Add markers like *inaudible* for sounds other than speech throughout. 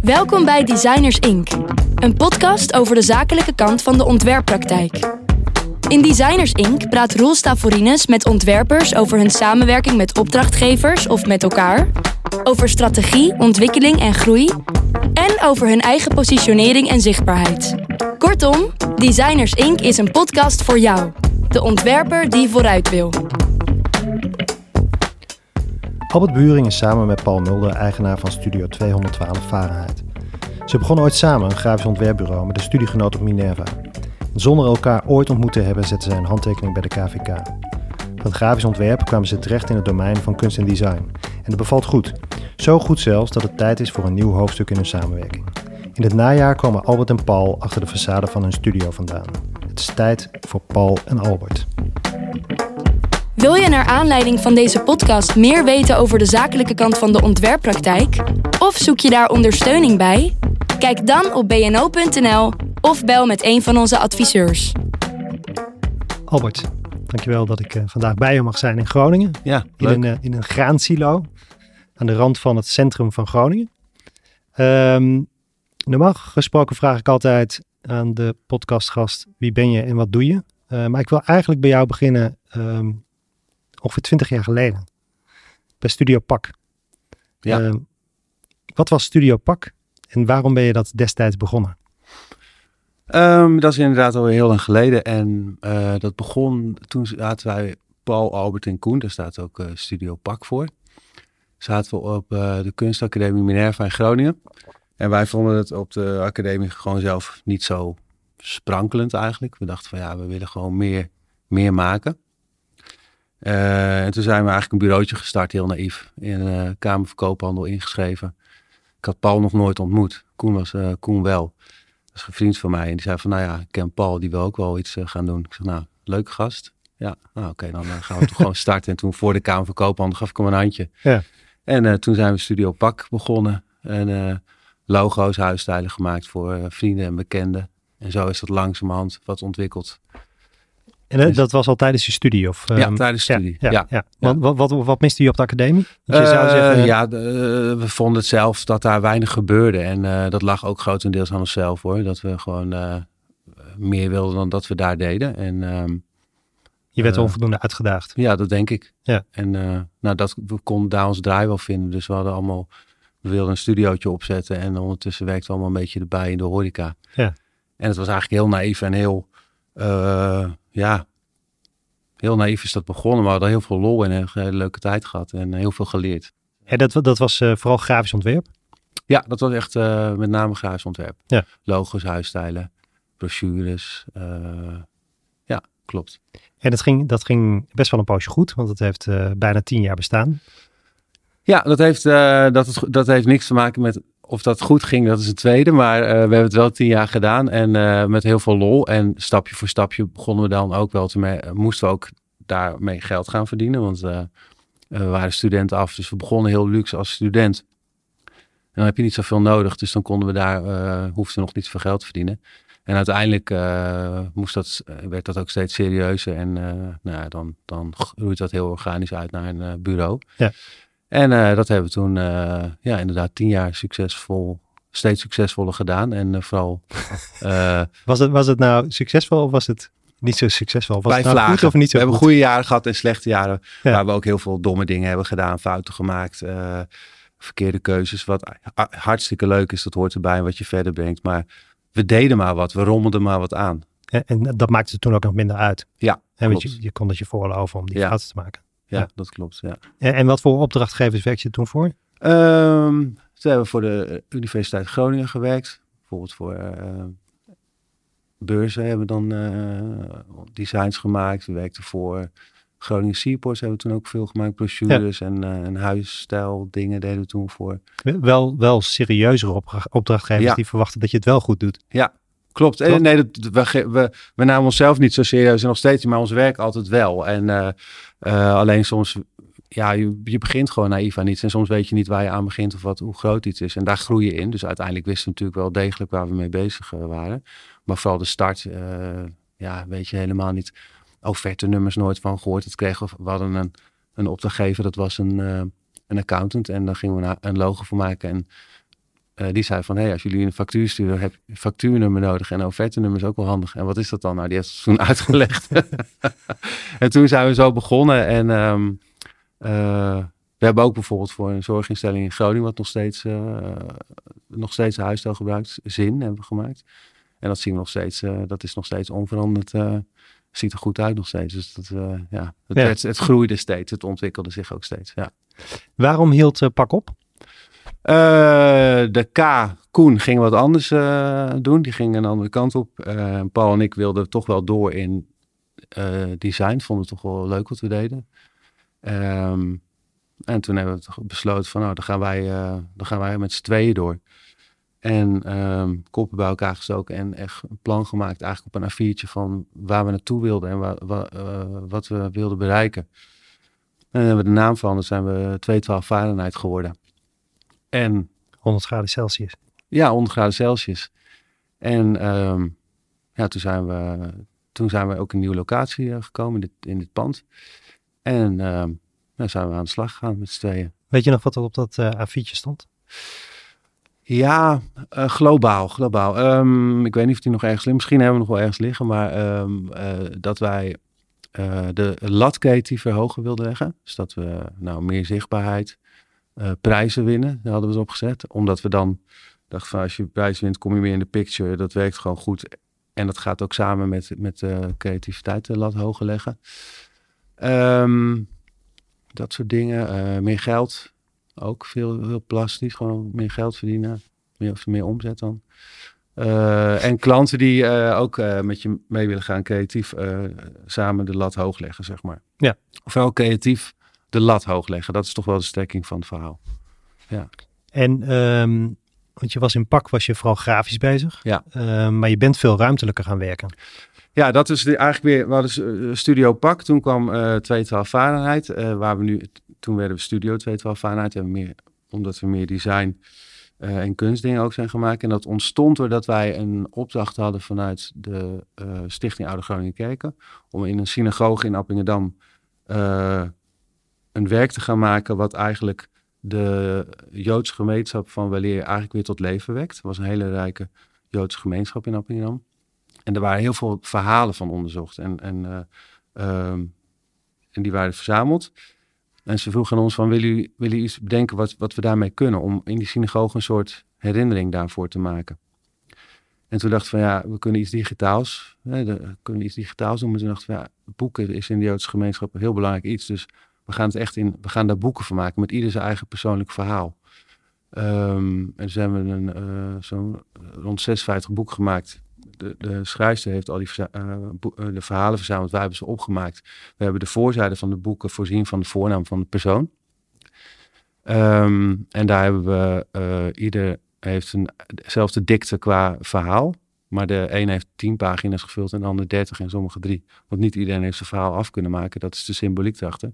Welkom bij Designers Inc., een podcast over de zakelijke kant van de ontwerppraktijk. In Designers Inc. praat Roel Stavorines met ontwerpers over hun samenwerking met opdrachtgevers of met elkaar, over strategie, ontwikkeling en groei en over hun eigen positionering en zichtbaarheid. Kortom, Designers Inc. is een podcast voor jou, de ontwerper die vooruit wil. Albert Buring is samen met Paul Mulder eigenaar van Studio 212 Fahrenheit. Ze begonnen ooit samen een grafisch ontwerpbureau met een studiegenoot op Minerva. Zonder elkaar ooit ontmoet te hebben zetten zij een handtekening bij de KVK. Van grafisch ontwerp kwamen ze terecht in het domein van kunst en design. En dat bevalt goed. Zo goed zelfs dat het tijd is voor een nieuw hoofdstuk in hun samenwerking. In het najaar komen Albert en Paul achter de façade van hun studio vandaan. Het is tijd voor Paul en Albert. Wil je naar aanleiding van deze podcast meer weten over de zakelijke kant van de ontwerppraktijk? Of zoek je daar ondersteuning bij? Kijk dan op bno.nl of bel met een van onze adviseurs. Albert, dankjewel dat ik eh, vandaag bij je mag zijn in Groningen. Ja, In een, eh, in een graansilo aan de rand van het centrum van Groningen. Ehm, normaal gesproken vraag ik altijd aan de podcastgast wie ben je en wat doe je? Eh, maar ik wil eigenlijk bij jou beginnen ehm, ongeveer 20 jaar geleden. Bij Studio Pak. Ja. Ehm, wat was Studio Pak en waarom ben je dat destijds begonnen? Ehm, dat is inderdaad alweer heel lang geleden. En eh, dat begon, toen zaten wij, Paul, Albert en Koen, daar staat ook eh, Studio Pak voor. Zaten we op eh, de kunstacademie Minerva in Groningen. En wij vonden het op de academie gewoon zelf niet zo sprankelend eigenlijk. We dachten van ja, we willen gewoon meer, meer maken. Eh, en toen zijn we eigenlijk een bureautje gestart, heel naïef. In de Kamer van Koophandel ingeschreven. Ik had Paul nog nooit ontmoet. Koen was eh, Koen wel. Dat is een vriend van mij. En die zei van, nou ja, ik ken Paul, die wil ook wel iets eh, gaan doen. Ik zeg, nou, leuke gast. Ja, nou oké, dan eh, gaan we toch gewoon starten. En toen voor de Kamer van Koophandel gaf ik hem een handje. Ja. En eh, toen zijn we Studio Pak begonnen. En eh, logo's, huisstijlen gemaakt voor eh, vrienden en bekenden. En zo is dat langzamerhand wat ontwikkeld. En eh, Dus- dat was al tijdens je studie? Of, ja, ehm, tijdens de studie. Ja, ja, ja. Want, wat, wat, wat miste je op de academie? Want je zou Eh, zeggen, ja, de- eh, we vonden het zelf dat daar weinig gebeurde. En dat lag ook grotendeels aan onszelf hoor. Dat we gewoon meer wilden dan dat we daar deden. En ehm, je werd onvoldoende uitgedaagd. ja, dat denk ik. Ja. En nou, dat, we konden daar ons draai wel vinden. Dus we hadden allemaal, we wilden een studiootje opzetten. En ondertussen werkten we allemaal een beetje erbij in de horeca. Ja. En het was eigenlijk heel naïef en heel, eh, ja, heel naïef is dat begonnen. Maar we hadden heel veel lol en een hele leuke tijd gehad. En heel veel geleerd. Ja, dat, dat was eh, vooral grafisch ontwerp. Ja, dat was echt eh, met name grafisch ontwerp. Ja. Logos, huisstijlen, brochures. ja, klopt. En dat ging, dat ging best wel een poosje goed, want het heeft bijna tien jaar bestaan. Ja, dat heeft, dat, het- dat heeft niks te maken met of dat goed ging, dat is het tweede. Maar eh, we hebben het wel tien jaar gedaan en eh, met heel veel lol. En stapje voor stapje begonnen we dan ook wel te eh, moesten we ook daarmee geld gaan verdienen. Want we waren studenten af, dus we begonnen heel luxe als student. En dan heb je niet zoveel nodig, dus dan konden we daar, hoefden we nog niet zoveel geld te verdienen. En uiteindelijk moest dat, werd dat ook steeds serieuzer. En nou dan, dan groeit dat heel organisch uit naar een bureau. Ja. En eh, dat hebben we toen eh, ja, inderdaad tien jaar succesvol, steeds succesvoller gedaan. En eh, vooral *laughs* eh, Was het, was het nou succesvol of was het niet zo succesvol? Was bij het nou goed of niet zo we hebben goed? goede jaren gehad en slechte jaren. Ja. Waar we ook heel veel domme dingen hebben gedaan, fouten gemaakt, eh, verkeerde keuzes. Wat ha- hartstikke leuk is, dat hoort erbij en wat je verder brengt. Maar we deden maar wat, we rommelden maar wat aan. En, en dat maakte het toen ook nog minder uit. Ja, En want je, je kon het je veroorloven om die Ja. fouten te maken. Ja, Ja. dat klopt. Ja. En, en wat voor opdrachtgevers werkte je toen voor? Ehm, toen hebben we voor de Universiteit Groningen gewerkt. Bijvoorbeeld voor eh, beurzen hebben we dan eh, designs gemaakt. We werkten voor Groningen Seaports hebben we toen ook veel gemaakt. Brochures en, eh en huisstijl dingen deden we toen voor. Wel, wel serieuzere opdra- opdrachtgevers Ja. die verwachten dat je het wel goed doet. Ja, klopt. En Toch? nee, dat, we, we, we namen onszelf niet zo serieus en nog steeds, maar ons werk altijd wel. En eh, eh, alleen soms, ja, je, je begint gewoon naïef aan iets en soms weet je niet waar je aan begint of wat, hoe groot iets is. En daar groei je in. Dus uiteindelijk wisten we natuurlijk wel degelijk waar we mee bezig eh, waren. Maar vooral de start, eh, ja, weet je helemaal niet. Offerte nummers nooit van gehoord. Het kregen we, we hadden een, een opdrachtgever, dat was een, eh, een accountant. En daar gingen we een logo voor maken. En uh, die zei van, hé, hey, als jullie een factuur sturen, heb je factuurnummer nodig. En offerte-nummer is ook wel handig. En wat is dat dan? Nou, die heeft het toen *laughs* uitgelegd. *laughs* en toen zijn we zo begonnen. En um, uh, we hebben ook bijvoorbeeld voor een zorginstelling in Groningen, wat nog steeds, uh, nog steeds huisstijl gebruikt, zin hebben we gemaakt. En dat zien we nog steeds, dat is nog steeds onveranderd ziet er goed uit nog steeds. Dus dat, ja, het, het, groeide steeds, het ontwikkelde zich ook steeds. Ja. Waarom hield uh, Pak op? Uh, de K, Koen, ging wat anders uh, doen. Die ging een andere kant op. Uh, Paul en ik wilden toch wel door in design. Vonden het toch wel leuk wat we deden. Um, en toen hebben we besloten van, nou, dan gaan wij, dan gaan wij met z'n tweeën door. En um, koppen bij elkaar gestoken en echt een plan gemaakt, eigenlijk op een A4'tje van waar we naartoe wilden en wat we wilden bereiken. En hebben we de naam van, dan zijn we 212 Fahrenheit geworden. En 100 graden Celsius. Ja, 100 graden Celsius. En um, ja, toen zijn, we, toen zijn we ook een nieuwe locatie uh, gekomen in dit, in dit pand. En um, nou zijn we aan de slag gegaan met z'n tweeën. Weet je nog wat er op dat uh, A4'tje stond? Ja, uh, globaal. globaal. Um, ik weet niet of die nog ergens ligt. Misschien hebben we nog wel ergens liggen. Maar um, dat wij de lat creatief verhogen wilden leggen. Dus dat we nou meer zichtbaarheid, uh, prijzen winnen. Daar hadden we het op gezet. Omdat we dan dachten van als je prijs wint, kom je meer in de picture. Dat werkt gewoon goed. En dat gaat ook samen met, met uh, creativiteit de lat hoger leggen. Um, dat soort dingen. Uh, meer geld. Ook veel, heel plastisch. Gewoon meer geld verdienen. Meer of meer omzet dan. Uh, en klanten die uh, ook uh, met je mee willen gaan creatief samen de lat hoog leggen, zeg maar. Ja. Ofwel creatief de lat hoog leggen. Dat is toch wel de strekking van het verhaal. Ja. En, um, want je was in pak, was je vooral grafisch bezig. Ja. Um, maar je bent veel ruimtelijker gaan werken. Ja, dat is de, eigenlijk weer, we hadden Studio Pak. Toen kwam uh, 212 Fahrenheit, uh, waar we nu, toen werden we Studio 212 Fahrenheit. En meer, omdat we meer design en kunstdingen ook zijn gemaakt. En dat ontstond doordat wij een opdracht hadden vanuit de Stichting Oude Groningen Kerken. Om in een synagoge in Appingedam een werk te gaan maken wat eigenlijk de Joodse gemeenschap van Weleer eigenlijk weer tot leven wekt. Het was een hele rijke Joodse gemeenschap in Appingedam. En er waren heel veel verhalen van onderzocht en, en, uh, um, en die waren verzameld. En ze vroegen ons van, willen jullie, willen iets bedenken wat, wat we daarmee kunnen? Om in die synagoge een soort herinnering daarvoor te maken. En toen dachten we van, ja, we kunnen iets digitaals. Hè, de, kunnen iets digitaals doen. Maar toen dachten we, ja, boeken is in de Joodse gemeenschap een heel belangrijk iets. Dus we gaan het echt in, we gaan daar boeken van maken met ieder zijn eigen persoonlijk verhaal. Um, en zo hebben een, uh, zo'n rond 56 boeken gemaakt. De, de schrijfster heeft al die uh, de verhalen verzameld. Wij hebben ze opgemaakt. We hebben de voorzijde van de boeken voorzien van de voornaam van de persoon. Um, en daar hebben we, ieder heeft een, dikte qua verhaal. Maar de een heeft tien pagina's gevuld en de ander dertig en sommige drie. Want niet iedereen heeft zijn verhaal af kunnen maken. Dat is de symboliek erachter.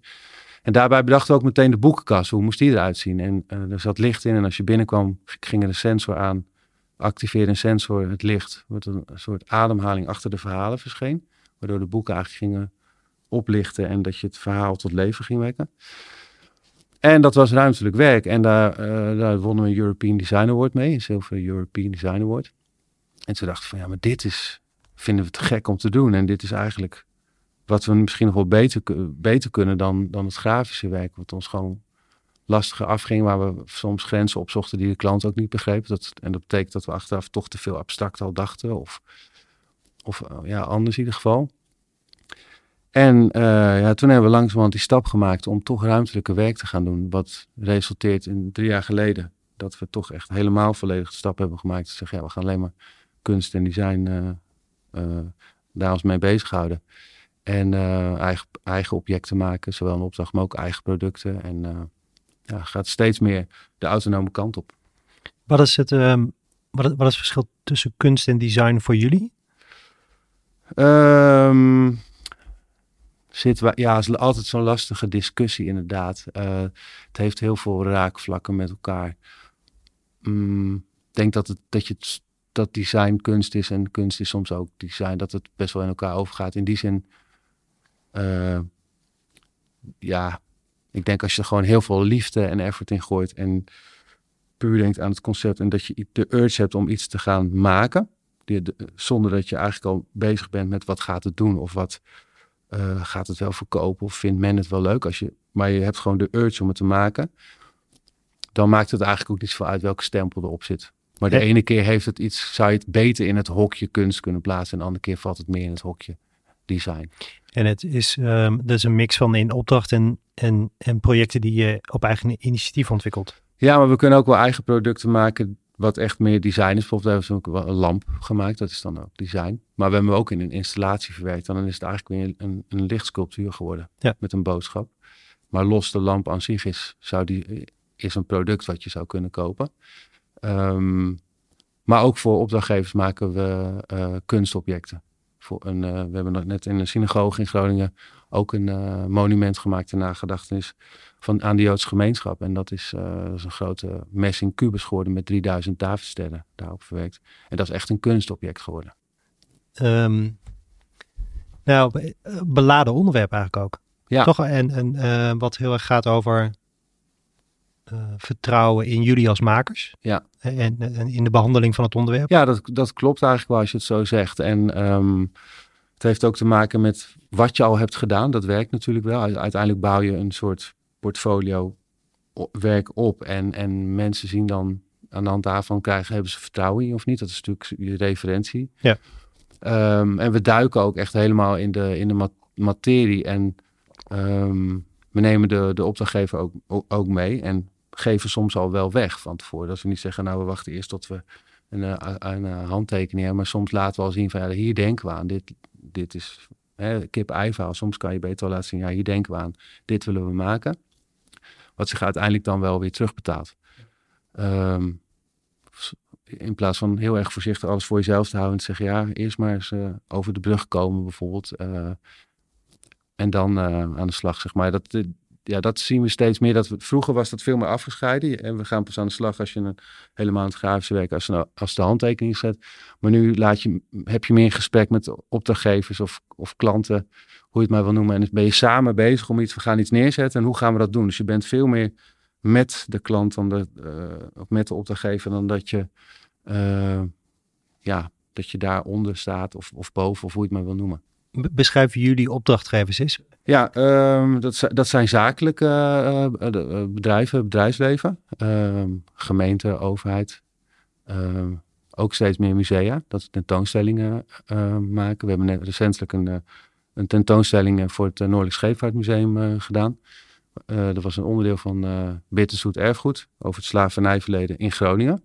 En daarbij bedachten we ook meteen de boekenkast. Hoe moest die eruit zien? En uh, er zat licht in en als je binnenkwam ging een sensor aan. Activeerde een sensor het licht. Wordt een soort ademhaling achter de verhalen verscheen. Waardoor de boeken eigenlijk gingen oplichten en dat je het verhaal tot leven ging wekken. En dat was ruimtelijk werk. En daar, uh, daar wonnen we een European Design Award mee. Een zilveren European Design Award. En toen dachten van ja, maar dit is, vinden we te gek om te doen. En dit is eigenlijk wat we misschien nog wel beter, beter kunnen dan, dan het grafische werk. Wat ons gewoon lastiger afging. Waar we soms grenzen opzochten die de klant ook niet begreep. Dat, en dat betekent dat we achteraf toch te veel abstract al dachten. Of, of ja, anders in ieder geval. En uh, ja, toen hebben we langzamerhand die stap gemaakt om toch ruimtelijke werk te gaan doen. Wat resulteert in drie jaar geleden dat we toch echt helemaal volledig de stap hebben gemaakt. Te zeggen, ja, we gaan alleen maar kunst en design uh, daar ons mee bezighouden. En eigen, eigen objecten maken, zowel een opdracht, maar ook eigen producten. En ja, gaat steeds meer de autonome kant op. Wat is het, um, wat, wat is het verschil tussen kunst en design voor jullie? Um, zit, ja, is altijd zo'n lastige discussie inderdaad. Uh, het heeft heel veel raakvlakken met elkaar. Mm, ik denk dat, het, dat, je het, dat design kunst is en kunst is soms ook design. Dat het best wel in elkaar overgaat. In die zin, uh, ja, Ik denk als je er gewoon heel veel liefde en effort in gooit en puur denkt aan het concept en dat je de urge hebt om iets te gaan maken, die, zonder dat je eigenlijk al bezig bent met wat gaat het doen of wat uh, gaat het wel verkopen of vindt men het wel leuk. Als je, maar je hebt gewoon de urge om het te maken, dan maakt het eigenlijk ook niet zoveel uit welke stempel erop zit. Maar de ene keer heeft het iets, zou je het beter in het hokje kunst kunnen plaatsen en de andere keer valt het meer in het hokje design. En het is, um, dat is een mix van in opdracht en, en, en projecten die je op eigen initiatief ontwikkelt. Ja, maar we kunnen ook wel eigen producten maken wat echt meer design is. Bijvoorbeeld hebben we een lamp gemaakt, dat is dan ook design. Maar we hebben ook in een installatie verwerkt. En dan is het eigenlijk weer een, een lichtsculptuur geworden ja. met een boodschap. Maar los de lamp aan zich is, zou die, is een product wat je zou kunnen kopen. Um, maar ook voor opdrachtgevers maken we uh, kunstobjecten. Voor een, uh, we hebben nog net in een synagoge in Groningen ook een uh, monument gemaakt ter nagedachtenis van, aan de Joodse gemeenschap. En dat is, dat is een grote messing kubus geworden met 3000 Davidsterren daarop verwerkt. En dat is echt een kunstobject geworden. Um, nou, beladen onderwerp eigenlijk ook. Ja. Toch? En, en wat heel erg gaat over vertrouwen in jullie als makers. Ja. En, en, in de behandeling van het onderwerp. Ja, dat, dat klopt eigenlijk wel als je het zo zegt. En um, het heeft ook te maken met wat je al hebt gedaan. Dat werkt natuurlijk wel. Uiteindelijk bouw je een soort portfolio werk op. En, en mensen zien dan aan de hand daarvan krijgen, hebben ze vertrouwen in je of niet. Dat is natuurlijk je referentie. Ja. Um, en we duiken ook echt helemaal in de, in de materie. En um, we nemen de, de opdrachtgever ook, ook mee. En geven soms al wel weg van tevoren. Dat we niet zeggen, nou we wachten eerst tot we een, eh, een, een handtekening hebben. Maar soms laten we al zien van, ja, hier denken we aan. Dit, dit is hè, kip-ei Soms kan je beter wel laten zien, ja, hier denken we aan. Dit willen we maken. Wat zich uiteindelijk dan wel weer terugbetaalt. Um, in plaats van heel erg voorzichtig alles voor jezelf te houden en zeggen, ja, eerst maar eens uh, over de brug komen bijvoorbeeld. En dan aan de slag, zeg maar. Dat, ja, dat zien we steeds meer. Dat we, vroeger was dat veel meer afgescheiden. En we gaan pas aan de slag als je een helemaal aan het grafische werk, als, als de handtekening zet. Maar nu laat je, heb je meer gesprek met opdrachtgevers of, of klanten, hoe je het maar wil noemen. En dan ben je samen bezig om iets, we gaan iets neerzetten. En hoe gaan we dat doen? Dus je bent veel meer met de klant dan de, of met de opdrachtgever dan dat je, uh, ja, dat je daaronder staat of, of boven of hoe je het maar wil noemen. Beschrijven jullie opdrachtgevers eens? Ja, um, dat, dat, zijn zakelijke uh, bedrijven, bedrijfsleven, um, gemeente, overheid. Um, ook steeds meer musea, dat tentoonstellingen maken. We hebben net recentelijk een, een tentoonstelling voor het Noordelijk Scheepvaartmuseum gedaan. dat was een onderdeel van Bitterzoet Erfgoed over het slavernijverleden in Groningen.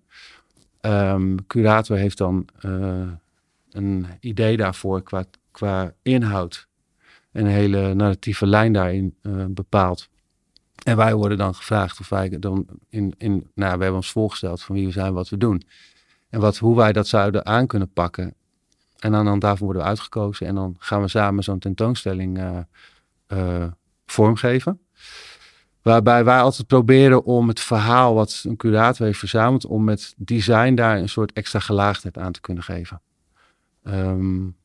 curator heeft dan een idee daarvoor qua, qua inhoud een hele narratieve lijn daarin uh, bepaalt. En wij worden dan gevraagd of wij dan in, in nou, we hebben ons voorgesteld van wie we zijn, wat we doen. En wat, hoe wij dat zouden aan kunnen pakken. En dan, dan daarvoor worden we uitgekozen. En dan gaan we samen zo'n tentoonstelling uh, uh, vormgeven. Waarbij wij altijd proberen om het verhaal wat een curator heeft verzameld, om met design daar een soort extra gelaagdheid aan te kunnen geven. Um,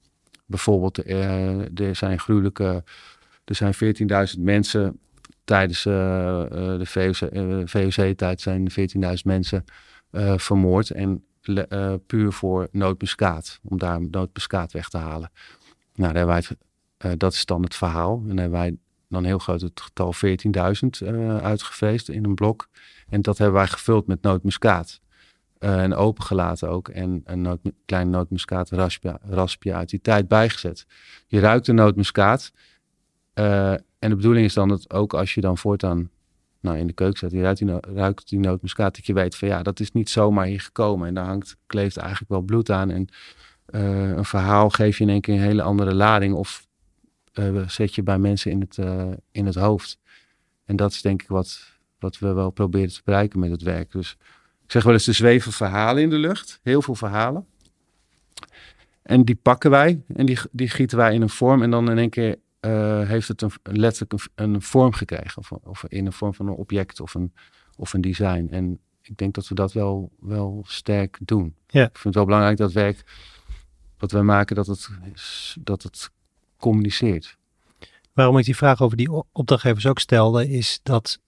Bijvoorbeeld, uh, er zijn gruwelijke, er zijn 14.000 mensen tijdens uh, de VOC-tijd zijn 14.000 mensen vermoord. En puur voor noodmuskaat, om daar noodmuskaat weg te halen. Nou, daar wij, dat is dan het verhaal. En daar hebben wij dan heel groot het getal 14.000 uitgevreesd in een blok. En dat hebben wij gevuld met noodmuskaat. Uh, en opengelaten ook. En een noot, klein nootmuskaat raspje, uit die tijd bijgezet. Je ruikt de nootmuskaat. Uh, en de bedoeling is dan dat ook als je dan voortaan nou, in de keuken zet, je ruikt die, ruikt die dat je weet van ja, dat is niet zomaar hier gekomen. En daar hangt, kleeft eigenlijk wel bloed aan. En uh, een verhaal geef je in één keer een hele andere lading. Of zet je bij mensen in het, in het hoofd. En dat is denk ik wat, wat we wel proberen te bereiken met het werk. Dus ik zeg wel eens, er zweven verhalen in de lucht. Heel veel verhalen. En die pakken wij en die, die gieten wij in een vorm. En dan in één keer uh, heeft het een, letterlijk een, een vorm gekregen. Of, of, in een vorm van een object of een, of een design. En ik denk dat we dat wel, wel sterk doen. Ja. Ik vind het wel belangrijk dat werk wat wij maken, dat het, dat het communiceert. Waarom ik die vraag over die opdrachtgevers ook stelde, is dat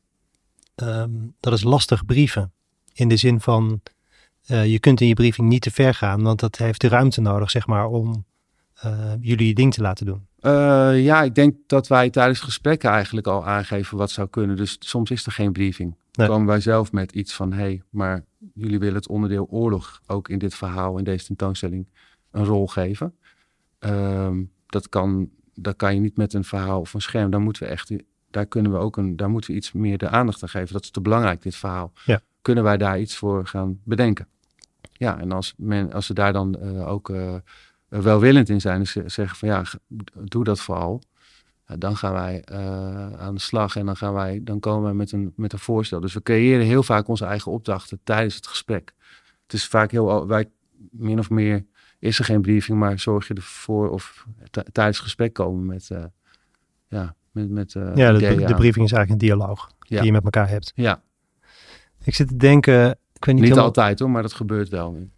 ehm, dat is lastig brieven. In de zin van, uh, je kunt in je briefing niet te ver gaan, want dat heeft de ruimte nodig, zeg maar, om uh, jullie je ding te laten doen. Uh, ja, ik denk dat wij tijdens gesprekken eigenlijk al aangeven wat zou kunnen. Dus soms is er geen briefing. Dan komen wij zelf met iets van, hé, hey, maar jullie willen het onderdeel oorlog ook in dit verhaal, in deze tentoonstelling, een rol geven. Uh, dat, kan, dat kan je niet met een verhaal of een scherm. Dan moeten we echt, daar kunnen we ook een, daar moeten we iets meer de aandacht aan geven. Dat is te belangrijk, dit verhaal. Ja. Kunnen wij daar iets voor gaan bedenken? Ja, en als, men, als ze daar dan uh, ook uh, welwillend in zijn, dus zeggen van ja, doe dat vooral. dan gaan wij uh, aan de slag en dan, gaan wij, dan komen wij met een, met een voorstel. Dus we creëren heel vaak onze eigen opdrachten tijdens het gesprek. Het is vaak heel, wij min of meer is er geen briefing, maar zorg je ervoor of tijdens het gesprek komen met, ja, met, met Ja, de, de, briefing is eigenlijk een dialoog ja. die je met elkaar hebt. Ja. Ik zit te denken, ik weet niet, niet altijd hoor, maar dat gebeurt wel.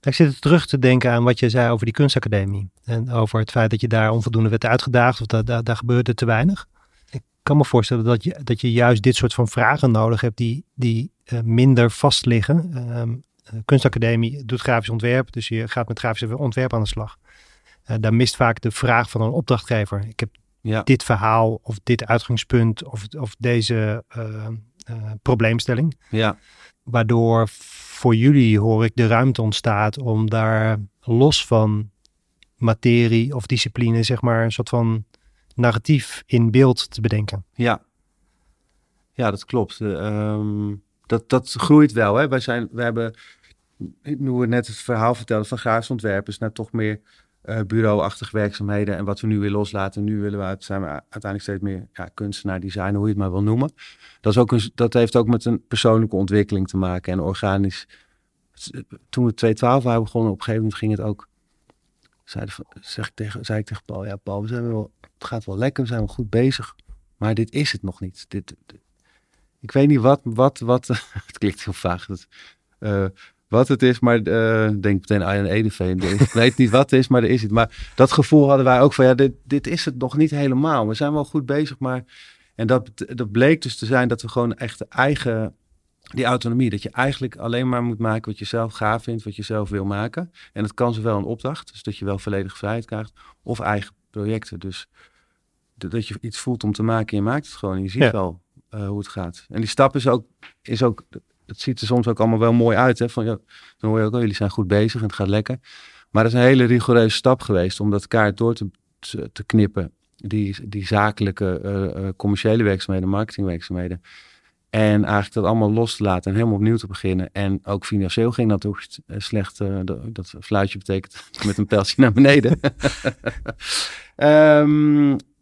Ik zit terug te denken aan wat je zei over die kunstacademie. En over het feit dat je daar onvoldoende werd uitgedaagd of dat, daar, daar gebeurde te weinig. Ik kan me voorstellen dat je, dat je juist dit soort van vragen nodig hebt die, die uh, minder vast liggen. Um, kunstacademie doet grafisch ontwerp, dus je gaat met grafisch ontwerp aan de slag. Uh, daar mist vaak de vraag van een opdrachtgever. Ik heb ja. dit verhaal of dit uitgangspunt of, of deze uh, probleemstelling. Ja. Waardoor voor jullie, hoor ik, de ruimte ontstaat om daar los van materie of discipline, zeg maar, een soort van narratief in beeld te bedenken. Ja, ja dat klopt. Uh, dat, dat groeit wel. Hè? Wij, zijn, we hebben, nu we net het verhaal vertelden van grafisch ontwerpers, naar toch meer uh, bureauachtige werkzaamheden. En wat we nu weer loslaten, nu willen we zijn we uiteindelijk steeds meer ja, kunstenaar, designer, hoe je het maar wil noemen. Dat, is ook een, dat heeft ook met een persoonlijke ontwikkeling te maken en organisch. Toen we 212 waren begonnen, op een gegeven moment ging het ook. Zei, zeg ik tegen, zei ik tegen Paul, ja Paul, we zijn wel, het gaat wel lekker, we zijn wel goed bezig. Maar dit is het nog niet. Dit, ik weet niet wat, wat, wat, *laughs* het klinkt heel vaag. Uh, wat het is, maar uh, denk meteen aan een Edeveen. Ik *laughs* weet niet wat het is, maar er is het. Maar dat gevoel hadden wij ook van, ja, dit, dit is het nog niet helemaal. We zijn wel goed bezig, maar... En dat, dat bleek dus te zijn dat we gewoon echt de eigen, die autonomie, dat je eigenlijk alleen maar moet maken wat je zelf gaaf vindt, wat je zelf wil maken. En dat kan zowel een opdracht, dus dat je wel volledig vrijheid krijgt, of eigen projecten. Dus dat je iets voelt om te maken en je maakt het gewoon en je ziet ja. wel uh, hoe het gaat. En die stap is ook, is ook het ziet er soms ook allemaal wel mooi uit. Hè? Van, ja, dan hoor je ook, oh, jullie zijn goed bezig en het gaat lekker. Maar dat is een hele rigoureuze stap geweest om dat kaart door te, te knippen. Die, die zakelijke, uh, commerciële werkzaamheden, marketingwerkzaamheden. En eigenlijk dat allemaal los te laten en helemaal opnieuw te beginnen. En ook financieel ging dat ook slecht. Uh, dat fluitje betekent *laughs* met een pijltje naar beneden. um, *laughs*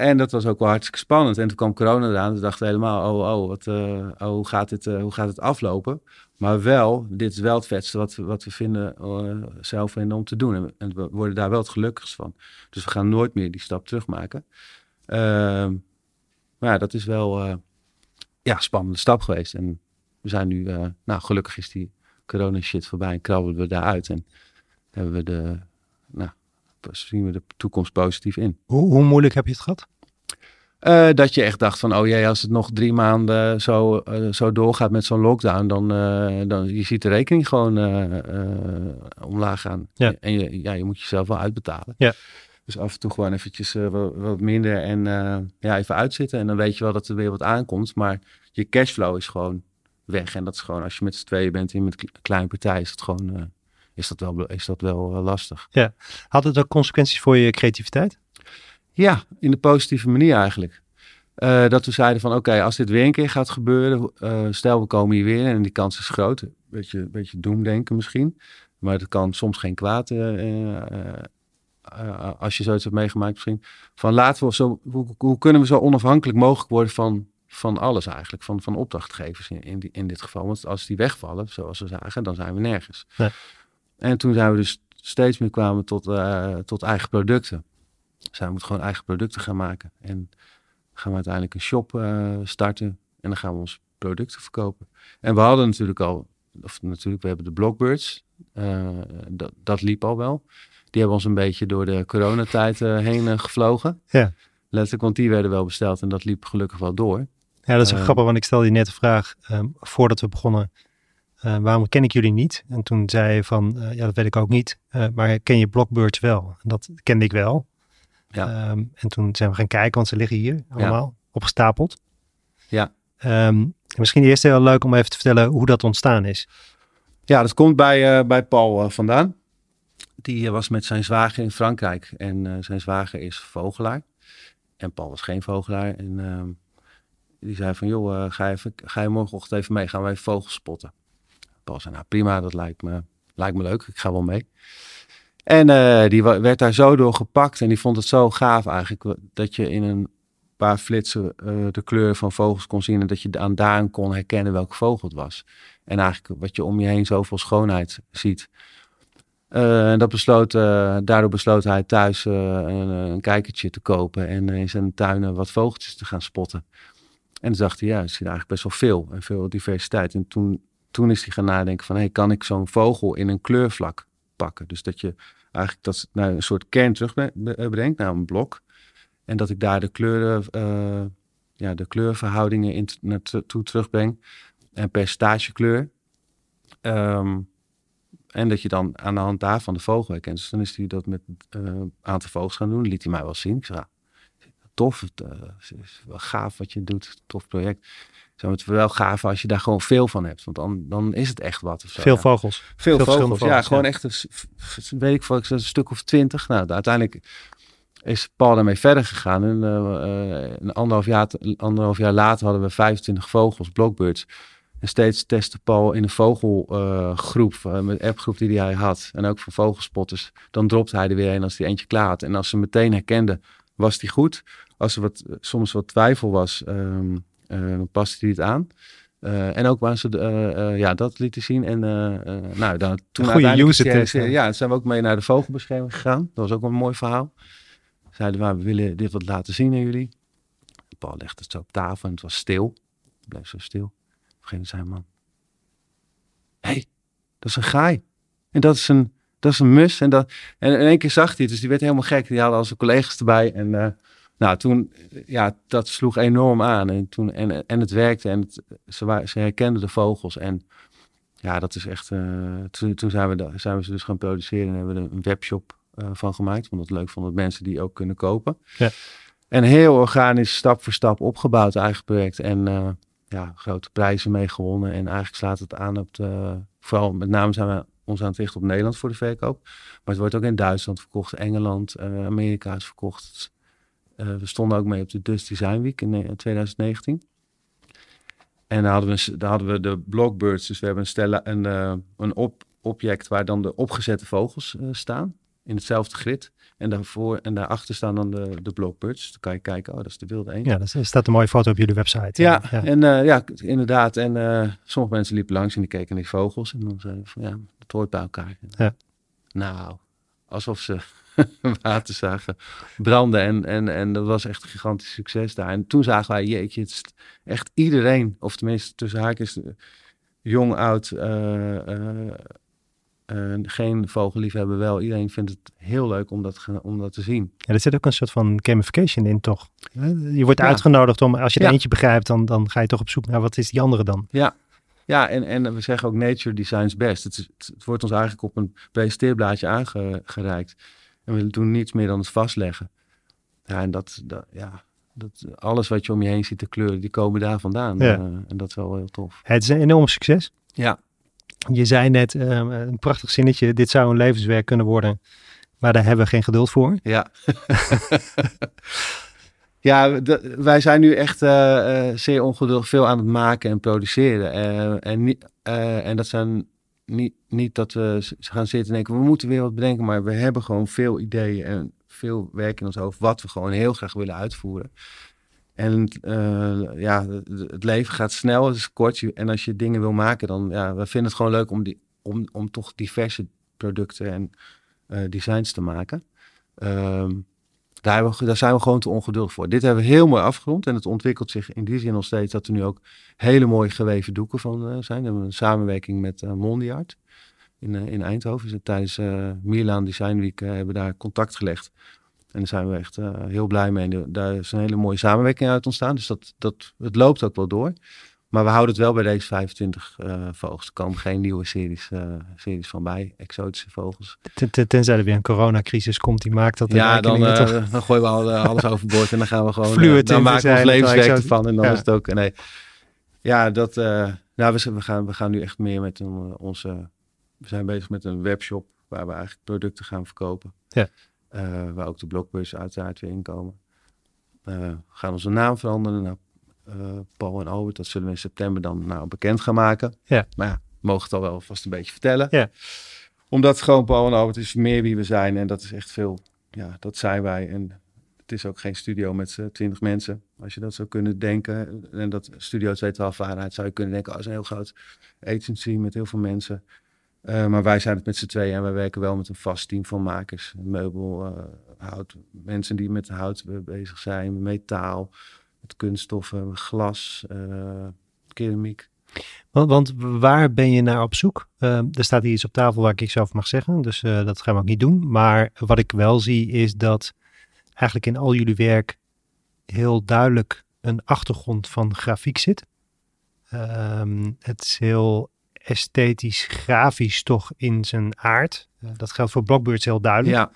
en dat was ook wel hartstikke spannend. En toen kwam corona eraan. Dus dachten helemaal, oh, oh, wat, uh, oh hoe, gaat dit, uh, hoe gaat het aflopen? Maar wel, dit is wel het vetste wat, we, wat we vinden, uh, zelf vinden om te doen. En we worden daar wel het gelukkigst van. Dus we gaan nooit meer die stap terugmaken. Ehm, maar ja, dat is wel ja, een spannende stap geweest. En we zijn nu, nou gelukkig is die corona shit voorbij en krabbelen we daaruit. En hebben we de, nou, zien we de toekomst positief in. Hoe, hoe moeilijk heb je het gehad? Uh, dat je echt dacht van, oh jee, als het nog drie maanden zo, uh, zo doorgaat met zo'n lockdown, dan, uh, dan je ziet de rekening gewoon omlaag gaan. Ja. En je, ja, je moet jezelf wel uitbetalen. Ja. Dus af en toe gewoon eventjes wat, wat, minder en ja, even uitzitten. En dan weet je wel dat er weer wat aankomt. Maar je cashflow is gewoon weg. En dat is gewoon, als je met z'n tweeën bent in met een kleine partij, is het gewoon is dat wel, is dat wel uh, lastig. Ja. Had het ook consequenties voor je creativiteit? Ja, in de positieve manier eigenlijk. Uh, dat we zeiden van oké, okay, als dit weer een keer gaat gebeuren, uh, stel we komen hier weer en die kans is groot. Beetje, beetje doemdenken misschien. Maar het kan soms geen kwaad als je zoiets hebt meegemaakt misschien. Van laten we zo, hoe, hoe, kunnen we zo onafhankelijk mogelijk worden van, van alles eigenlijk, van, van opdrachtgevers in, in, die, in dit geval. Want als die wegvallen, zoals we zagen, dan zijn we nergens. Nee. En toen zijn we dus steeds meer kwamen tot, uh, tot eigen producten. We moeten gewoon eigen producten gaan maken. En gaan we uiteindelijk een shop uh, starten. En dan gaan we onze producten verkopen. En we hadden natuurlijk al, of natuurlijk, we hebben de Blockbirds. Uh, dat, dat liep al wel. Die hebben ons een beetje door de coronatijd heen gevlogen. Ja. letterlijk, want die werden wel besteld en dat liep gelukkig wel door. Ja, dat is Eh. grappig, want ik stelde je net de vraag ehm, voordat we begonnen. Eh, waarom ken ik jullie niet? En toen zei je van, eh, ja, dat weet ik ook niet. eh, maar ken je Blockbirds wel? En dat kende ik wel. Ja. Ehm, en toen zijn we gaan kijken, want ze liggen hier allemaal opgestapeld. Ja. Ehm, misschien eerst heel leuk om even te vertellen hoe dat ontstaan is. Ja, dat komt bij, bij Paul vandaan. Die was met zijn zwager in Frankrijk en zijn zwager is vogelaar. En Paul was geen vogelaar. En ehm, die zei van, joh, ga, even, ga je morgenochtend even mee, gaan wij vogels spotten. Zei, nou prima, dat lijkt me, lijkt me leuk, ik ga wel mee. En eh, die werd daar zo door gepakt en die vond het zo gaaf eigenlijk, dat je in een paar flitsen eh, de kleur van vogels kon zien en dat je aan daaraan kon herkennen welke vogel het was. En eigenlijk wat je om je heen zoveel schoonheid ziet. Eh, en dat besloot, daardoor besloot hij thuis een, een kijkertje te kopen en in zijn tuinen wat vogeltjes te gaan spotten. En toen dacht hij, ja, er zit eigenlijk best wel veel en veel diversiteit. En toen, toen is hij gaan nadenken van, hey, kan ik zo'n vogel in een kleurvlak pakken? Dus dat je eigenlijk dat een soort kern terugbrengt, naar een blok. En dat ik daar de kleuren, eh, ja, de kleurverhoudingen in naartoe terugbreng. En percentagekleur. Ehm, en dat je dan aan de hand daarvan de vogel herkent. Dus dan is hij dat met eh, een aantal vogels gaan doen. Liet hij mij wel zien. Ik zei, ja, tof. Het eh, is wel gaaf wat je doet. Tof project. Zei, het wel gaaf als je daar gewoon veel van hebt. Want dan, dan is het echt wat. Of zo, Veel ja. vogels. Veel, Veel vogels, ja. Gewoon ja. echt, een, weet ik veel, zeg een stuk of twintig. Nou, uiteindelijk is Paul daarmee verder gegaan. En eh, eh, een anderhalf jaar, anderhalf jaar later hadden we 25 vogels, blockbirds. En steeds testte Paul in een vogelgroep, uh, met appgroep die hij had. En ook voor vogelspotters. Dan dropte hij er weer een als hij eentje klaar had. En als ze meteen herkenden, was die goed. Als er wat, soms wat twijfel was, ehm, eh, paste hij het aan. Eh, en ook waar ze, eh, eh, ja, dat lieten zien. En eh, eh, nou, dan, toen goede user test? Ja, toen zijn we ook mee naar de vogelbescherming gegaan. Dat was ook een mooi verhaal. Zeiden we, we willen dit wat laten zien aan jullie. Paul legde het zo op tafel en het was stil. Het bleef zo stil. Op een gegeven moment zei man. Hé, hey, dat is een gaai. En dat is een, dat is een mus. En, dat, en in één keer zag hij het. Dus die werd helemaal gek. Die hadden al zijn collega's erbij. En eh, nou, toen, ja, dat sloeg enorm aan. En, toen, en, en het werkte. En het, ze, wa- ze herkenden de vogels. En ja, dat is echt... eh, toen toen zijn, we da- zijn we ze dus gaan produceren. En hebben we er een webshop eh, van gemaakt. Want het leuk vonden dat mensen die ook kunnen kopen. Ja. En heel organisch, stap voor stap opgebouwd eigen project. En eh, ja, grote prijzen mee gewonnen. En eigenlijk slaat het aan op de... Vooral met name zijn we ons aan het richten op Nederland voor de verkoop. Maar het wordt ook in Duitsland verkocht, Engeland, Amerika is verkocht. Eh, we stonden ook mee op de Dutch Design Week in, ne- in 2019. En daar hadden we, daar hadden we de Blockbirds. Dus we hebben een, stella, een, eh, een op, object waar dan de opgezette vogels eh, staan. In hetzelfde grid. En daarvoor en daarachter staan dan de, de Blockbirds. Dan kan je kijken, oh, dat is de wilde eend. Ja, er staat een mooie foto op jullie website. Ja, ja. en eh, ja, inderdaad. En eh, sommige mensen liepen langs en die keken naar die vogels. En dan zeiden ze van ja, het hoort bij elkaar. Ja. Nou, alsof ze *laughs* water zagen branden. En, en, en dat was echt een gigantisch succes daar. En toen zagen wij, jeetje, het is echt iedereen, of tenminste tussen haakjes, eh, jong, oud, eh, eh, eh, geen vogelliefhebber wel. Iedereen vindt het heel leuk om dat, om dat te zien. Ja, er zit ook een soort van gamification in, toch? Je wordt Ja. uitgenodigd om, als je er Ja. eentje begrijpt, dan, dan ga je toch op zoek naar wat is die andere dan. Ja, ja en, en we zeggen ook nature designs best. Het, het wordt ons eigenlijk op een presenteerblaadje aangereikt. En we doen niets meer dan het vastleggen. Ja, en dat, dat, ja, dat, alles wat je om je heen ziet, de kleuren, die komen daar vandaan. Ja. Eh, en dat is wel heel tof. Het is een enorm succes. Ja, Je zei net, eh, een prachtig zinnetje, dit zou een levenswerk kunnen worden, maar daar hebben we geen geduld voor. ja. *laughs* ja, de- wij zijn nu echt eh, eh, zeer ongeduldig veel aan het maken en produceren. En, en dat zijn niet, niet dat we gaan zitten en denken, we moeten weer wat bedenken, maar we hebben gewoon veel ideeën en veel werk in ons hoofd, wat we gewoon heel graag willen uitvoeren. En eh, ja, het- leven gaat snel, het is kort. En als je dingen wil maken, dan ja, we vinden het gewoon leuk om, die, om, om toch diverse producten en eh, designs te maken. Ehm, daar, we, daar zijn we gewoon te ongeduldig voor. Dit hebben we heel mooi afgerond en het ontwikkelt zich in die zin nog steeds dat er nu ook hele mooie geweven doeken van eh, zijn. We hebben een samenwerking met eh Mondiart in, eh, in Eindhoven. Tijdens eh Milan Design Week hebben we daar contact gelegd. En daar zijn we echt heel blij mee. En daar is een hele mooie samenwerking uit ontstaan. Dus dat, dat, het loopt ook wel door. Maar we houden het wel bij deze 25 uh, vogels. Er komen geen nieuwe series, uh, series van bij, exotische vogels. Ten, tenzij er weer een coronacrisis komt, die maakt dat... Ja, dan, uh, dan gooien we al, alles *laughs* overboord en dan gaan we gewoon... Fluid dan maken we ons levenswerk ervan en dan ja. is het ook... Nee, ja, dat... nou, we, we, gaan, we gaan nu echt meer met een, onze... We zijn bezig met een webshop waar we eigenlijk producten gaan verkopen. Ja. waar ook de blogbus uiteraard weer in komen. we gaan onze naam veranderen naar uh, Paul en Albert, dat zullen we in september dan nou bekend gaan maken. Ja. Maar ja, mogen het al wel vast een beetje vertellen. Ja. Omdat gewoon Paul en Albert is meer wie we zijn en dat is echt veel. Ja, dat zijn wij. En het is ook geen studio met uh, twintig mensen. Als je dat zou kunnen denken. En dat studio 212 waarheid zou je kunnen denken, oh, is een heel groot agency met heel veel mensen. Uh, maar wij zijn het met z'n tweeën en wij werken wel met een vast team van makers. Meubel, uh, hout, mensen die met hout bezig zijn, metaal, met kunststoffen, glas, uh, keramiek. Want, want, waar ben je naar op zoek? Uh, er staat hier iets op tafel waar ik iets over mag zeggen, dus uh, dat gaan we ook niet doen. Maar wat ik wel zie is dat eigenlijk in al jullie werk heel duidelijk een achtergrond van grafiek zit. Um, het is heel esthetisch, grafisch toch in zijn aard. dat geldt voor Blockbirds heel duidelijk.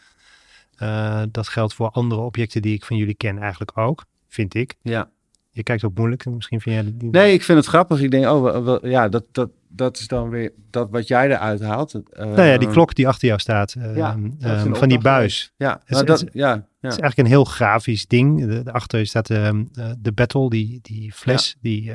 Ja. dat geldt voor andere objecten die ik van jullie ken eigenlijk ook vind ik. Ja. Je kijkt ook moeilijk, misschien vind jij Nee, ik vind het grappig. Ik denk, oh, wel, ja, dat, dat, dat is dan weer dat wat jij eruit haalt. Uh, nou ja, die klok die achter jou staat, uh, ja, um, van die buis. Ja, nou, dat, ja, ja. Het is eigenlijk een heel grafisch ding. Daarachter staat uh, de battle, die, die fles, die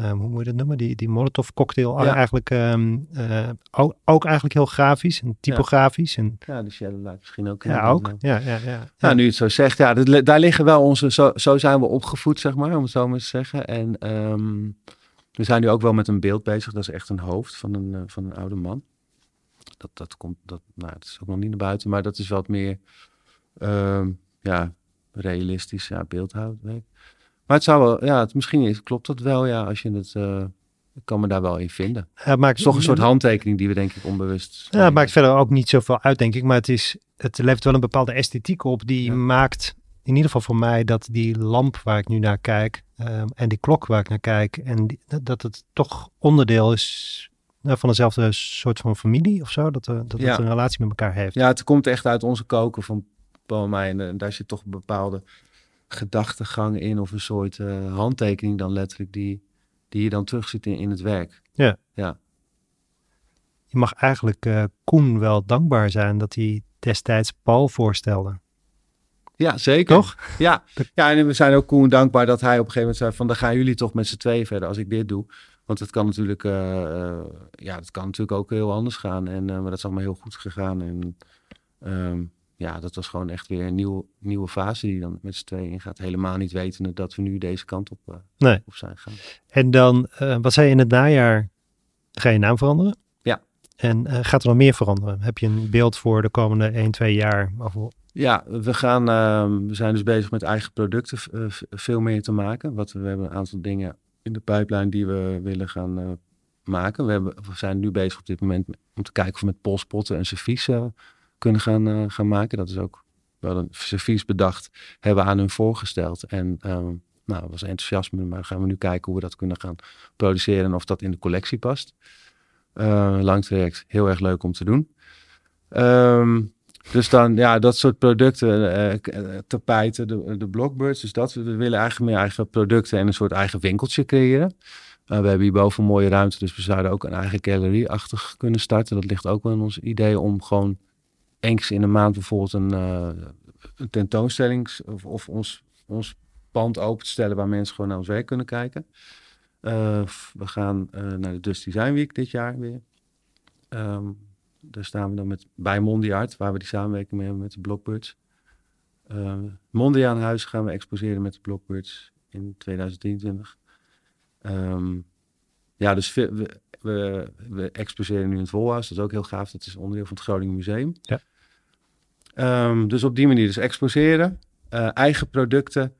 um, hoe moet je dat noemen? Die, die Molotov cocktail ja. eigenlijk um, uh, ook, ook, eigenlijk heel grafisch en typografisch. En, ja, de Shadow Light misschien ook. Ja, ook. Ja, ja, ja, ja. nu je het zo zegt, ja, dat, daar liggen wel onze, zo, zo zijn we opgevoed, zeg maar, om het zo maar te zeggen. En um, we zijn nu ook wel met een beeld bezig, dat is echt een hoofd van een, uh, van een oude man. Dat, dat komt, dat, nou, dat is ook nog niet naar buiten, maar dat is wat meer, ja, realistisch, ja, beeldhoudwerk. Maar het zou wel, ja, het, misschien is, klopt dat wel, ja, als je het, uh, ik kan me daar wel in vinden. Ja, maakt, het is toch een soort handtekening die we denk ik onbewust. Ja, het maakt verder ook niet zoveel uit, denk ik, maar het is, het levert wel een bepaalde esthetiek op die ja. maakt, in ieder geval voor mij, dat die lamp waar ik nu naar kijk um, en die klok waar ik naar kijk en die, dat het toch onderdeel is nou, van dezelfde soort van familie of zo, dat, uh, dat ja. het een relatie met elkaar heeft. Ja, het komt echt uit onze koken van Paul en mij en, en daar zit toch een bepaalde gedachtegang in of een soort uh, handtekening dan letterlijk die, die je dan terugziet in, in het werk. Ja. ja. Je mag eigenlijk uh, Koen wel dankbaar zijn dat hij destijds Paul voorstelde. Ja, zeker. Toch? Ja. *laughs* ja, en we zijn ook Koen dankbaar dat hij op een gegeven moment zei van dan gaan jullie toch met z'n twee verder als ik dit doe. Want het kan natuurlijk, uh, uh, ja, het kan natuurlijk ook heel anders gaan. En, maar dat is allemaal heel goed gegaan. En um, ja, dat was gewoon echt weer een nieuwe, nieuwe fase die dan met z'n tweeën ingaat. Helemaal niet wetende dat we nu deze kant op, uh, nee. op zijn gaan. En dan, uh, wat zei je in het najaar? Ga je naam veranderen? Ja. En uh, gaat er nog meer veranderen? Heb je een beeld voor de komende 1, 2 jaar? Of... Ja, we, gaan, ehm, we zijn dus bezig met eigen producten veel meer te maken. Wat, we hebben een aantal dingen in de pijplijn die we willen gaan maken. We, hebben, we zijn nu bezig op dit moment om te kijken of we met polspotten en servies kunnen gaan, uh, gaan maken. Dat is ook wel een servies bedacht, hebben aan hun voorgesteld. En um, nou, was enthousiasme, maar gaan we nu kijken hoe we dat kunnen gaan produceren en of dat in de collectie past. Uh, lang traject, heel erg leuk om te doen. Um, dus dan, ja, dat soort producten, uh, tapijten, de, de blockbirds. Dus dat, we willen eigenlijk meer eigen producten en een soort eigen winkeltje creëren. We hebben hierboven een mooie ruimte, dus we zouden ook een eigen galerie-achtig kunnen starten. Dat ligt ook wel in ons idee om gewoon eens in de maand bijvoorbeeld een, een tentoonstelling of, of, ons, ons pand open te stellen waar mensen gewoon naar ons werk kunnen kijken. Uh, we gaan uh, naar de Dust Design Week dit jaar weer. Um, daar staan we dan met, bij Mondiart, waar we die samenwerking mee hebben met de Blockbirds. Uh, Mondiaan Huis gaan we exposeren met de Blockbirds in 2023. Um, ja, dus we, we, we, exposeren nu in het Volhuis. Dat is ook heel gaaf. Dat is onderdeel van het Groningen Museum. Ja. Um, dus op die manier dus exposeren. Uh, eigen producten.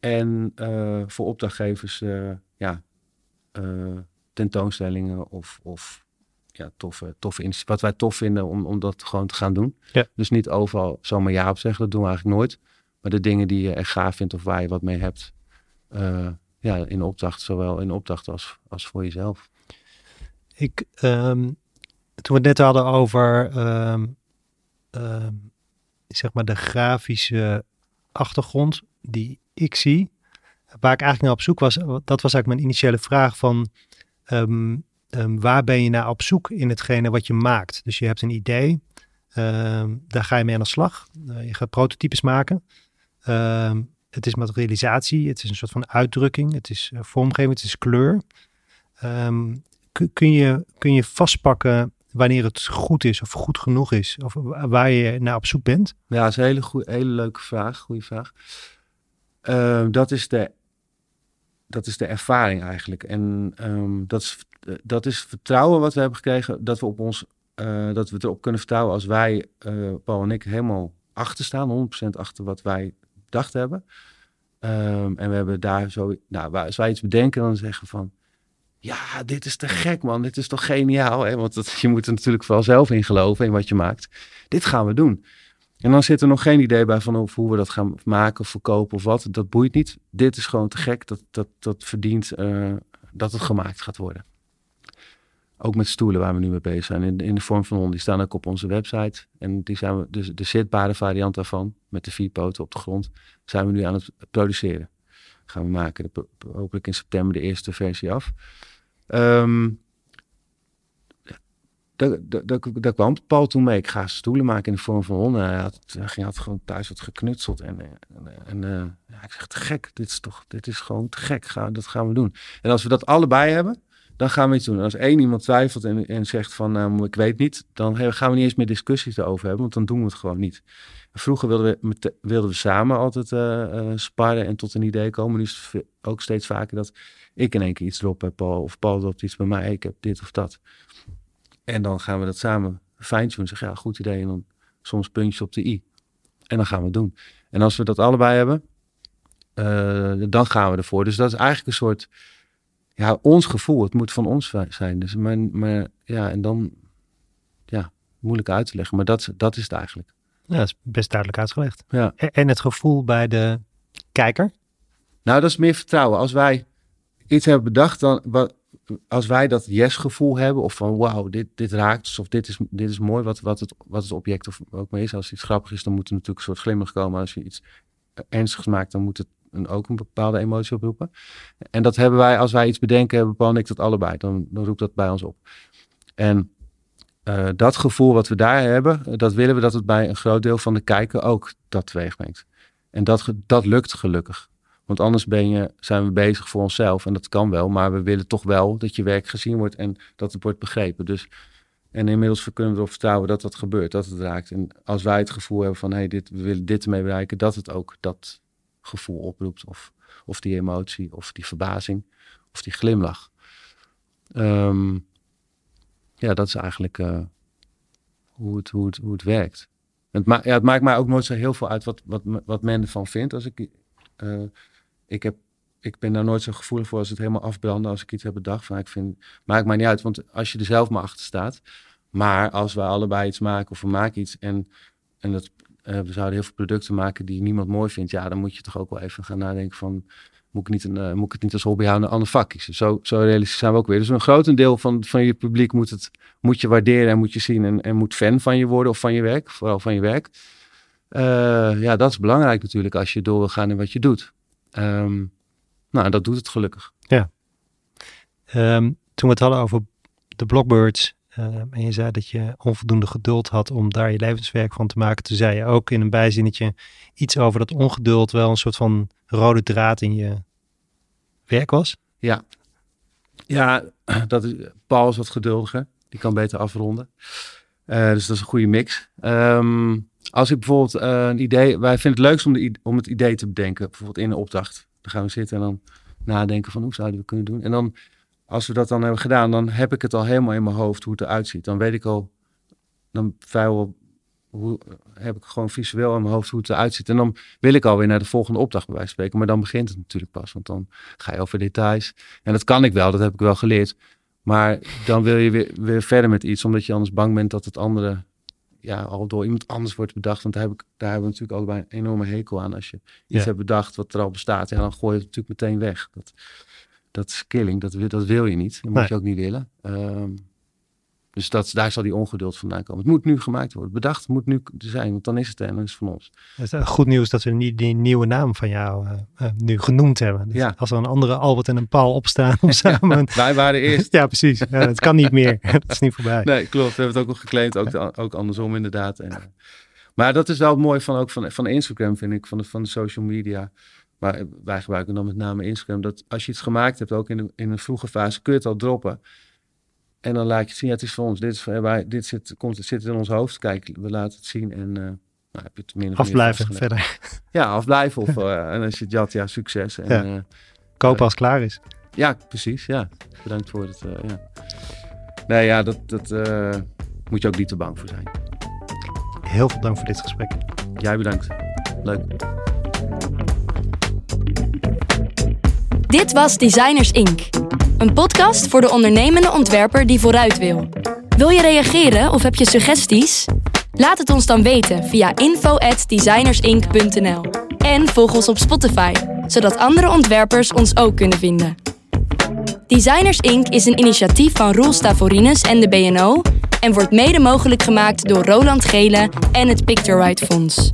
En uh, voor opdrachtgevers uh, ja, tentoonstellingen of, of ja, toffe, toffe wat wij tof vinden om, om dat gewoon te gaan doen. Ja. Dus niet overal zomaar ja op zeggen, dat doen we eigenlijk nooit. Maar de dingen die je echt gaaf vindt of waar je wat mee hebt, eh, ja, in opdracht, zowel in opdracht als, als voor jezelf. Ik, ehm, toen we het net hadden over ehm, ehm, zeg maar de grafische achtergrond die ik zie, waar ik eigenlijk naar op zoek was, dat was eigenlijk mijn initiële vraag van ehm, ehm, waar ben je naar op zoek in hetgene wat je maakt? Dus je hebt een idee, ehm, daar ga je mee aan de slag, Eh, je gaat prototypes maken. Het is materialisatie, het is een soort van uitdrukking, het is eh, vormgeving, het is kleur. Kun, je, kun je vastpakken wanneer het goed is of goed genoeg is, of wa- waar je naar op zoek bent? Ja, dat is een hele, goeie, hele leuke vraag, goede vraag. Ehm, dat, is de, dat is de ervaring eigenlijk. En ehm, dat, is, dat is vertrouwen wat we hebben gekregen, dat we, op ons, eh, dat we erop kunnen vertrouwen als wij, eh, Paul en ik, helemaal achter staan, 100% achter wat wij bedacht hebben. Ehm, en we hebben daar zo, nou, als wij iets bedenken, dan zeggen van, ja, dit is te gek man, dit is toch geniaal. Hè? Want dat, je moet er natuurlijk vooral zelf in geloven in wat je maakt. Dit gaan we doen. En dan zit er nog geen idee bij van hoe we dat gaan maken of verkopen of wat. Dat boeit niet. Dit is gewoon te gek. Dat, dat, dat verdient eh, dat het gemaakt gaat worden. Ook met stoelen waar we nu mee bezig zijn. In, in de vorm van honden. Die staan ook op onze website. En die zijn we, dus de zitbare variant daarvan. Met de vier poten op de grond. Zijn we nu aan het produceren. Gaan we maken. De, hopelijk in september de eerste versie af. Ehm, daar, kwam Paul toen mee. Ik ga stoelen maken in de vorm van honden. Hij had, had gewoon thuis wat geknutseld. En, en, en uh, ik zeg, te gek. Dit is, toch, dit is gewoon te gek. Ga, dat gaan we doen. En als we dat allebei hebben, dan gaan we iets doen. En als één iemand twijfelt en, en zegt van, nou, ik weet niet. Dan gaan we niet eens meer discussies erover hebben. Want dan doen we het gewoon niet. Vroeger wilden we, wilden we samen altijd uh, sparren en tot een idee komen. Nu is het ook steeds vaker dat ik in één keer iets erop heb, Paul. Of Paul dropt iets bij mij. Ik heb dit of dat. En dan gaan we dat samen fine-tunen. Zeg ja, goed idee. En dan soms puntjes op de i. En dan gaan we het doen. En als we dat allebei hebben, uh, dan gaan we ervoor. Dus dat is eigenlijk een soort, ja, ons gevoel. Het moet van ons zijn. Dus maar, maar ja, en dan, ja, moeilijk uit te leggen. Maar dat, dat is het eigenlijk. Ja, dat is best duidelijk uitgelegd. Ja. En het gevoel bij de kijker? Nou, dat is meer vertrouwen. Als wij iets hebben bedacht, dan, wat, als wij dat yes-gevoel hebben, of van wauw, dit, dit raakt, of dit is, dit is mooi, wat, wat, het, wat het object of ook maar is. Als iets grappig is, dan moet er natuurlijk een soort glimlach komen. Als je iets ernstigs maakt, dan moet het een, ook een bepaalde emotie oproepen. En dat hebben wij, als wij iets bedenken, hebben Paul en ik dat allebei. Dan, dan roept dat bij ons op. En uh, dat gevoel wat we daar hebben, dat willen we dat het bij een groot deel van de kijker ook dat teweeg brengt. En dat, dat lukt gelukkig. Want anders ben je, zijn we bezig voor onszelf. En dat kan wel, maar we willen toch wel dat je werk gezien wordt en dat het wordt begrepen. Dus, en inmiddels kunnen we erop vertrouwen dat dat gebeurt, dat het raakt. En als wij het gevoel hebben van, hé, hey, dit, we willen dit ermee bereiken, dat het ook dat gevoel oproept. Of, of die emotie, of die verbazing, of die glimlach. Um, ja, dat is eigenlijk uh, hoe, het, hoe, het, hoe het werkt. Het, ma ja, het maakt mij ook nooit zo heel veel uit wat, wat, wat men ervan vindt. Als ik, uh, ik, heb, ik ben daar nooit zo gevoelig voor als het helemaal afbranden. Als ik iets heb bedacht. Van, ik vind, maakt mij niet uit, want als je er zelf maar achter staat. Maar als we allebei iets maken of we maken iets en, en dat, uh, we zouden heel veel producten maken die niemand mooi vindt. Ja, dan moet je toch ook wel even gaan nadenken van... Moet ik, niet een, uh, moet ik het niet als hobby houden, een ander vak kiezen? Zo, zo realistisch zijn we ook weer. Dus een grotendeel van, van je publiek moet, het, moet je waarderen en moet je zien. En, en moet fan van je worden of van je werk, vooral van je werk. Uh, ja, dat is belangrijk natuurlijk als je door wil gaan in wat je doet. Um, nou, dat doet het gelukkig. Ja. Um, toen we het hadden over de Blockbirds. Uh, en je zei dat je onvoldoende geduld had om daar je levenswerk van te maken. Toen zei je ook in een bijzinnetje iets over dat ongeduld wel een soort van rode draad in je werk was. Ja, ja *clears throat* dat is, Paul is wat geduldiger. Die kan beter afronden. Uh, dus dat is een goede mix. Um, als ik bijvoorbeeld uh, een idee... Wij vinden het leukst om, de, om het idee te bedenken. Bijvoorbeeld in een opdracht. Dan gaan we zitten en dan nadenken van hoe zouden we kunnen doen. En dan, als we dat dan hebben gedaan, dan heb ik het al helemaal in mijn hoofd hoe het eruit ziet. Dan weet ik al, dan vrijwel, hoe, heb ik gewoon visueel in mijn hoofd hoe het eruit ziet. En dan wil ik alweer naar de volgende opdracht bij wijze van spreken. Maar dan begint het natuurlijk pas, want dan ga je over details. En dat kan ik wel, dat heb ik wel geleerd. Maar dan wil je weer, weer verder met iets, omdat je anders bang bent dat het andere ja, al door iemand anders wordt bedacht. Want daar, heb ik, daar hebben we natuurlijk ook bij een enorme hekel aan. Als je iets Ja. hebt bedacht wat er al bestaat, ja, dan gooi je het natuurlijk meteen weg. Dat, dat is killing, dat, wil- dat wil je niet. Dat moet je ook niet willen. Ehm, dus dat, daar zal die ongeduld vandaan komen. Het moet nu gemaakt worden. Bedacht moet nu zijn, want dan is het en dan is het van ons. Het is eh, goed nieuws dat we niet die nieuwe naam van jou eh, eh, nu genoemd hebben. Dus Ja. Als er een andere Albert en een Paul opstaan om samen... *laughs* *laughs* Wij waren eerst. *laughs* ja, precies. Ja, het kan niet meer. dat is niet voorbij. Nee, klopt. We hebben het ook nog geclaimd. Ook, de- ook andersom inderdaad. En, maar dat is wel mooi van, ook van, van Instagram, vind ik. Van de, van de social media. Maar eh, wij gebruiken dan met name Instagram. Dat als je iets gemaakt hebt, ook in, de, in een vroege fase, kun je het al droppen. En dan laat je het zien. Ja, het is voor ons. Dit, is voor, wij, dit zit, komt, zit in ons hoofd. Kijk, we laten het zien. En eh, nou, heb je het min of meer Afblijven verder. Ja, afblijven. Of, eh, en als je het jat, ja, succes. En, Ja. Kopen als het klaar is. ja, precies. Ja. Bedankt voor het. eh, ja. Nee, ja, dat, dat eh, moet je ook niet te bang voor zijn. Heel veel dank voor dit gesprek. Jij bedankt. Leuk. Dit was Designers Inc. Een podcast voor de ondernemende ontwerper die vooruit wil. Wil je reageren of heb je suggesties? Laat het ons dan weten via info@designersinc.nl. En volg ons op Spotify, zodat andere ontwerpers ons ook kunnen vinden. Designers Inc. is een initiatief van Roel Stavorines en de BNO en wordt mede mogelijk gemaakt door Roland Gele en het Picture Right Fonds.